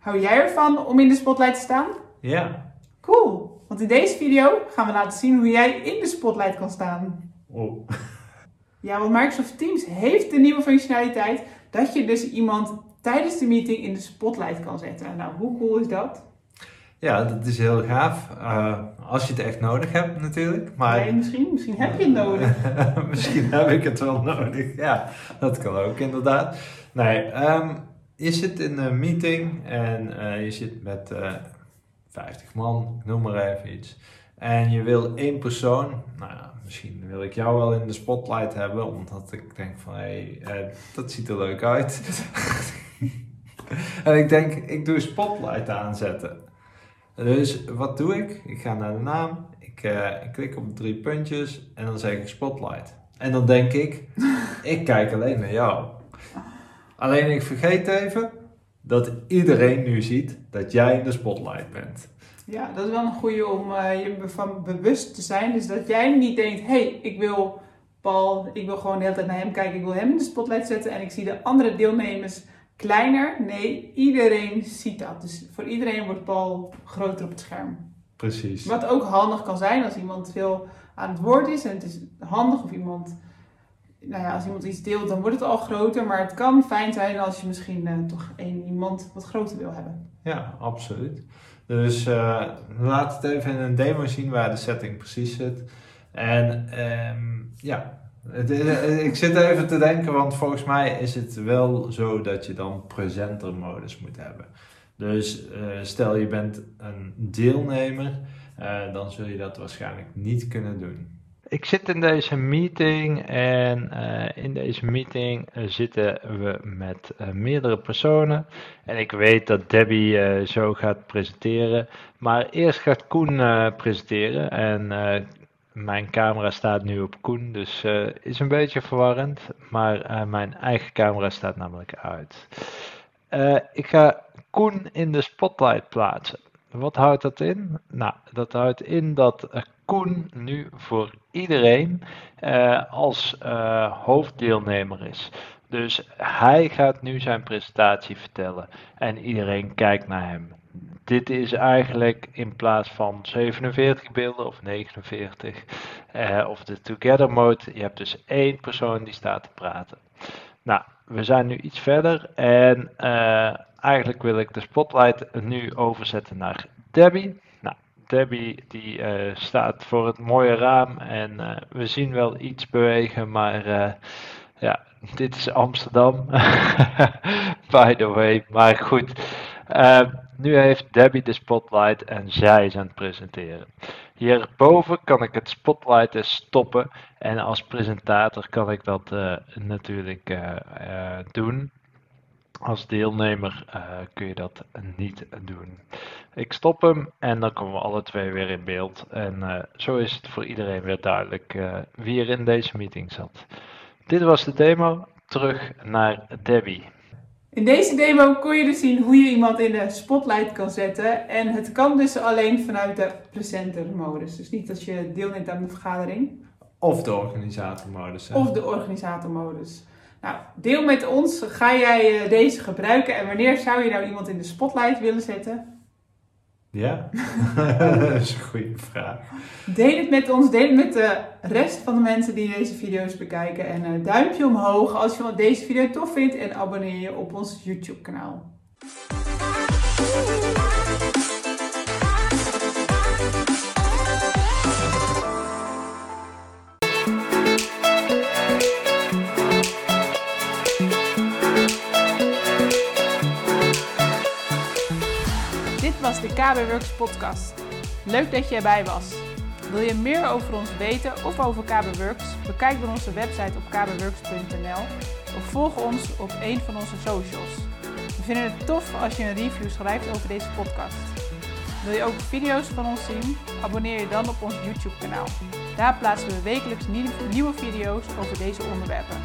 Hou jij ervan om in de spotlight te staan? Ja. Cool, want in deze video gaan we laten zien hoe jij in de spotlight kan staan. Oh. Ja, want Microsoft Teams heeft de nieuwe functionaliteit dat je dus iemand tijdens de meeting in de spotlight kan zetten. Nou, hoe cool is dat? Ja, dat is heel gaaf. Uh, als je het echt nodig hebt natuurlijk. Maar... Nee, misschien, misschien heb je het nodig. misschien heb ik het wel nodig. Ja, dat kan ook inderdaad. Nee, um, je zit in een meeting en uh, je zit met uh, 50 man, noem maar even iets. En je wil één persoon, nou ja, misschien wil ik jou wel in de spotlight hebben, omdat ik denk van hé, hey, uh, dat ziet er leuk uit. en ik denk, ik doe spotlight aanzetten. Dus wat doe ik? Ik ga naar de naam, ik, ik klik op drie puntjes en dan zeg ik spotlight. En dan denk ik, ik kijk alleen naar jou. Alleen ik vergeet even dat iedereen nu ziet dat jij in de spotlight bent. Ja, dat is wel een goede om uh, je van bewust te zijn. Dus dat jij niet denkt, hé, hey, ik wil Paul, ik wil gewoon de hele tijd naar hem kijken, ik wil hem in de spotlight zetten en ik zie de andere deelnemers kleiner. Nee, iedereen ziet dat. Dus voor iedereen wordt Paul groter op het scherm. Precies. Wat ook handig kan zijn als iemand veel aan het woord is en het is handig of iemand nou ja, als iemand iets deelt, dan wordt het al groter. Maar het kan fijn zijn als je misschien uh, toch één iemand wat groter wil hebben. Ja, absoluut. Dus uh, laat het even in een demo zien waar de setting precies zit. En um, ja, het, ik zit even te denken, want volgens mij is het wel zo dat je dan presenter modus moet hebben. Dus stel je bent een deelnemer, dan zul je dat waarschijnlijk niet kunnen doen. Ik zit in deze meeting en uh, in deze meeting uh, zitten we met uh, meerdere personen. En ik weet dat Debbie zo gaat presenteren. Maar eerst gaat Koen presenteren. En mijn camera staat nu op Koen, dus is een beetje verwarrend. Maar mijn eigen camera staat namelijk uit. ik ga Koen in de spotlight plaatsen. Wat houdt dat in? Nou, dat houdt in dat Koen nu voor iedereen uh, als uh, hoofddeelnemer is. Dus hij gaat nu zijn presentatie vertellen en iedereen kijkt naar hem. Dit is eigenlijk in plaats van 47 beelden of 49 uh, of de Together mode. Je hebt dus één persoon die staat te praten. Nou, we zijn nu iets verder en eigenlijk wil ik de spotlight nu overzetten naar Debbie. Debbie die uh, staat voor het mooie raam en uh, we zien wel iets bewegen, maar uh, ja, dit is Amsterdam, by the way. Maar goed, nu heeft Debbie de spotlight en zij is aan het presenteren. Hierboven kan ik het spotlighten stoppen en als presentator kan ik dat natuurlijk doen. Als deelnemer uh, kun je dat niet doen. Ik stop hem en dan komen we alle twee weer in beeld. En uh, zo is het voor iedereen weer duidelijk uh, wie er in deze meeting zat. Dit was de demo. Terug naar Debbie. In deze demo kon je dus zien hoe je iemand in de spotlight kan zetten. En het kan dus alleen vanuit de presenter-modus. Dus niet als je deelneemt aan de vergadering. Of de organisator-modus. Of de organisator-modus. Nou, deel met ons. Ga jij deze gebruiken en wanneer zou je nou iemand in de spotlight willen zetten? Ja, dat is een goede vraag. Deel het met ons, deel het met de rest van de mensen die deze video's bekijken. En uh, duimpje omhoog als je deze video tof vindt en abonneer je op ons YouTube kanaal. Was de KB Works podcast. Leuk dat je erbij was. Wil je meer over ons weten of over KB Works? Bekijk dan onze website op kbworks.nl of volg ons op een van onze socials. We vinden het tof als je een review schrijft over deze podcast. Wil je ook video's van ons zien? Abonneer je dan op ons YouTube kanaal. Daar plaatsen we wekelijks nieuwe video's over deze onderwerpen.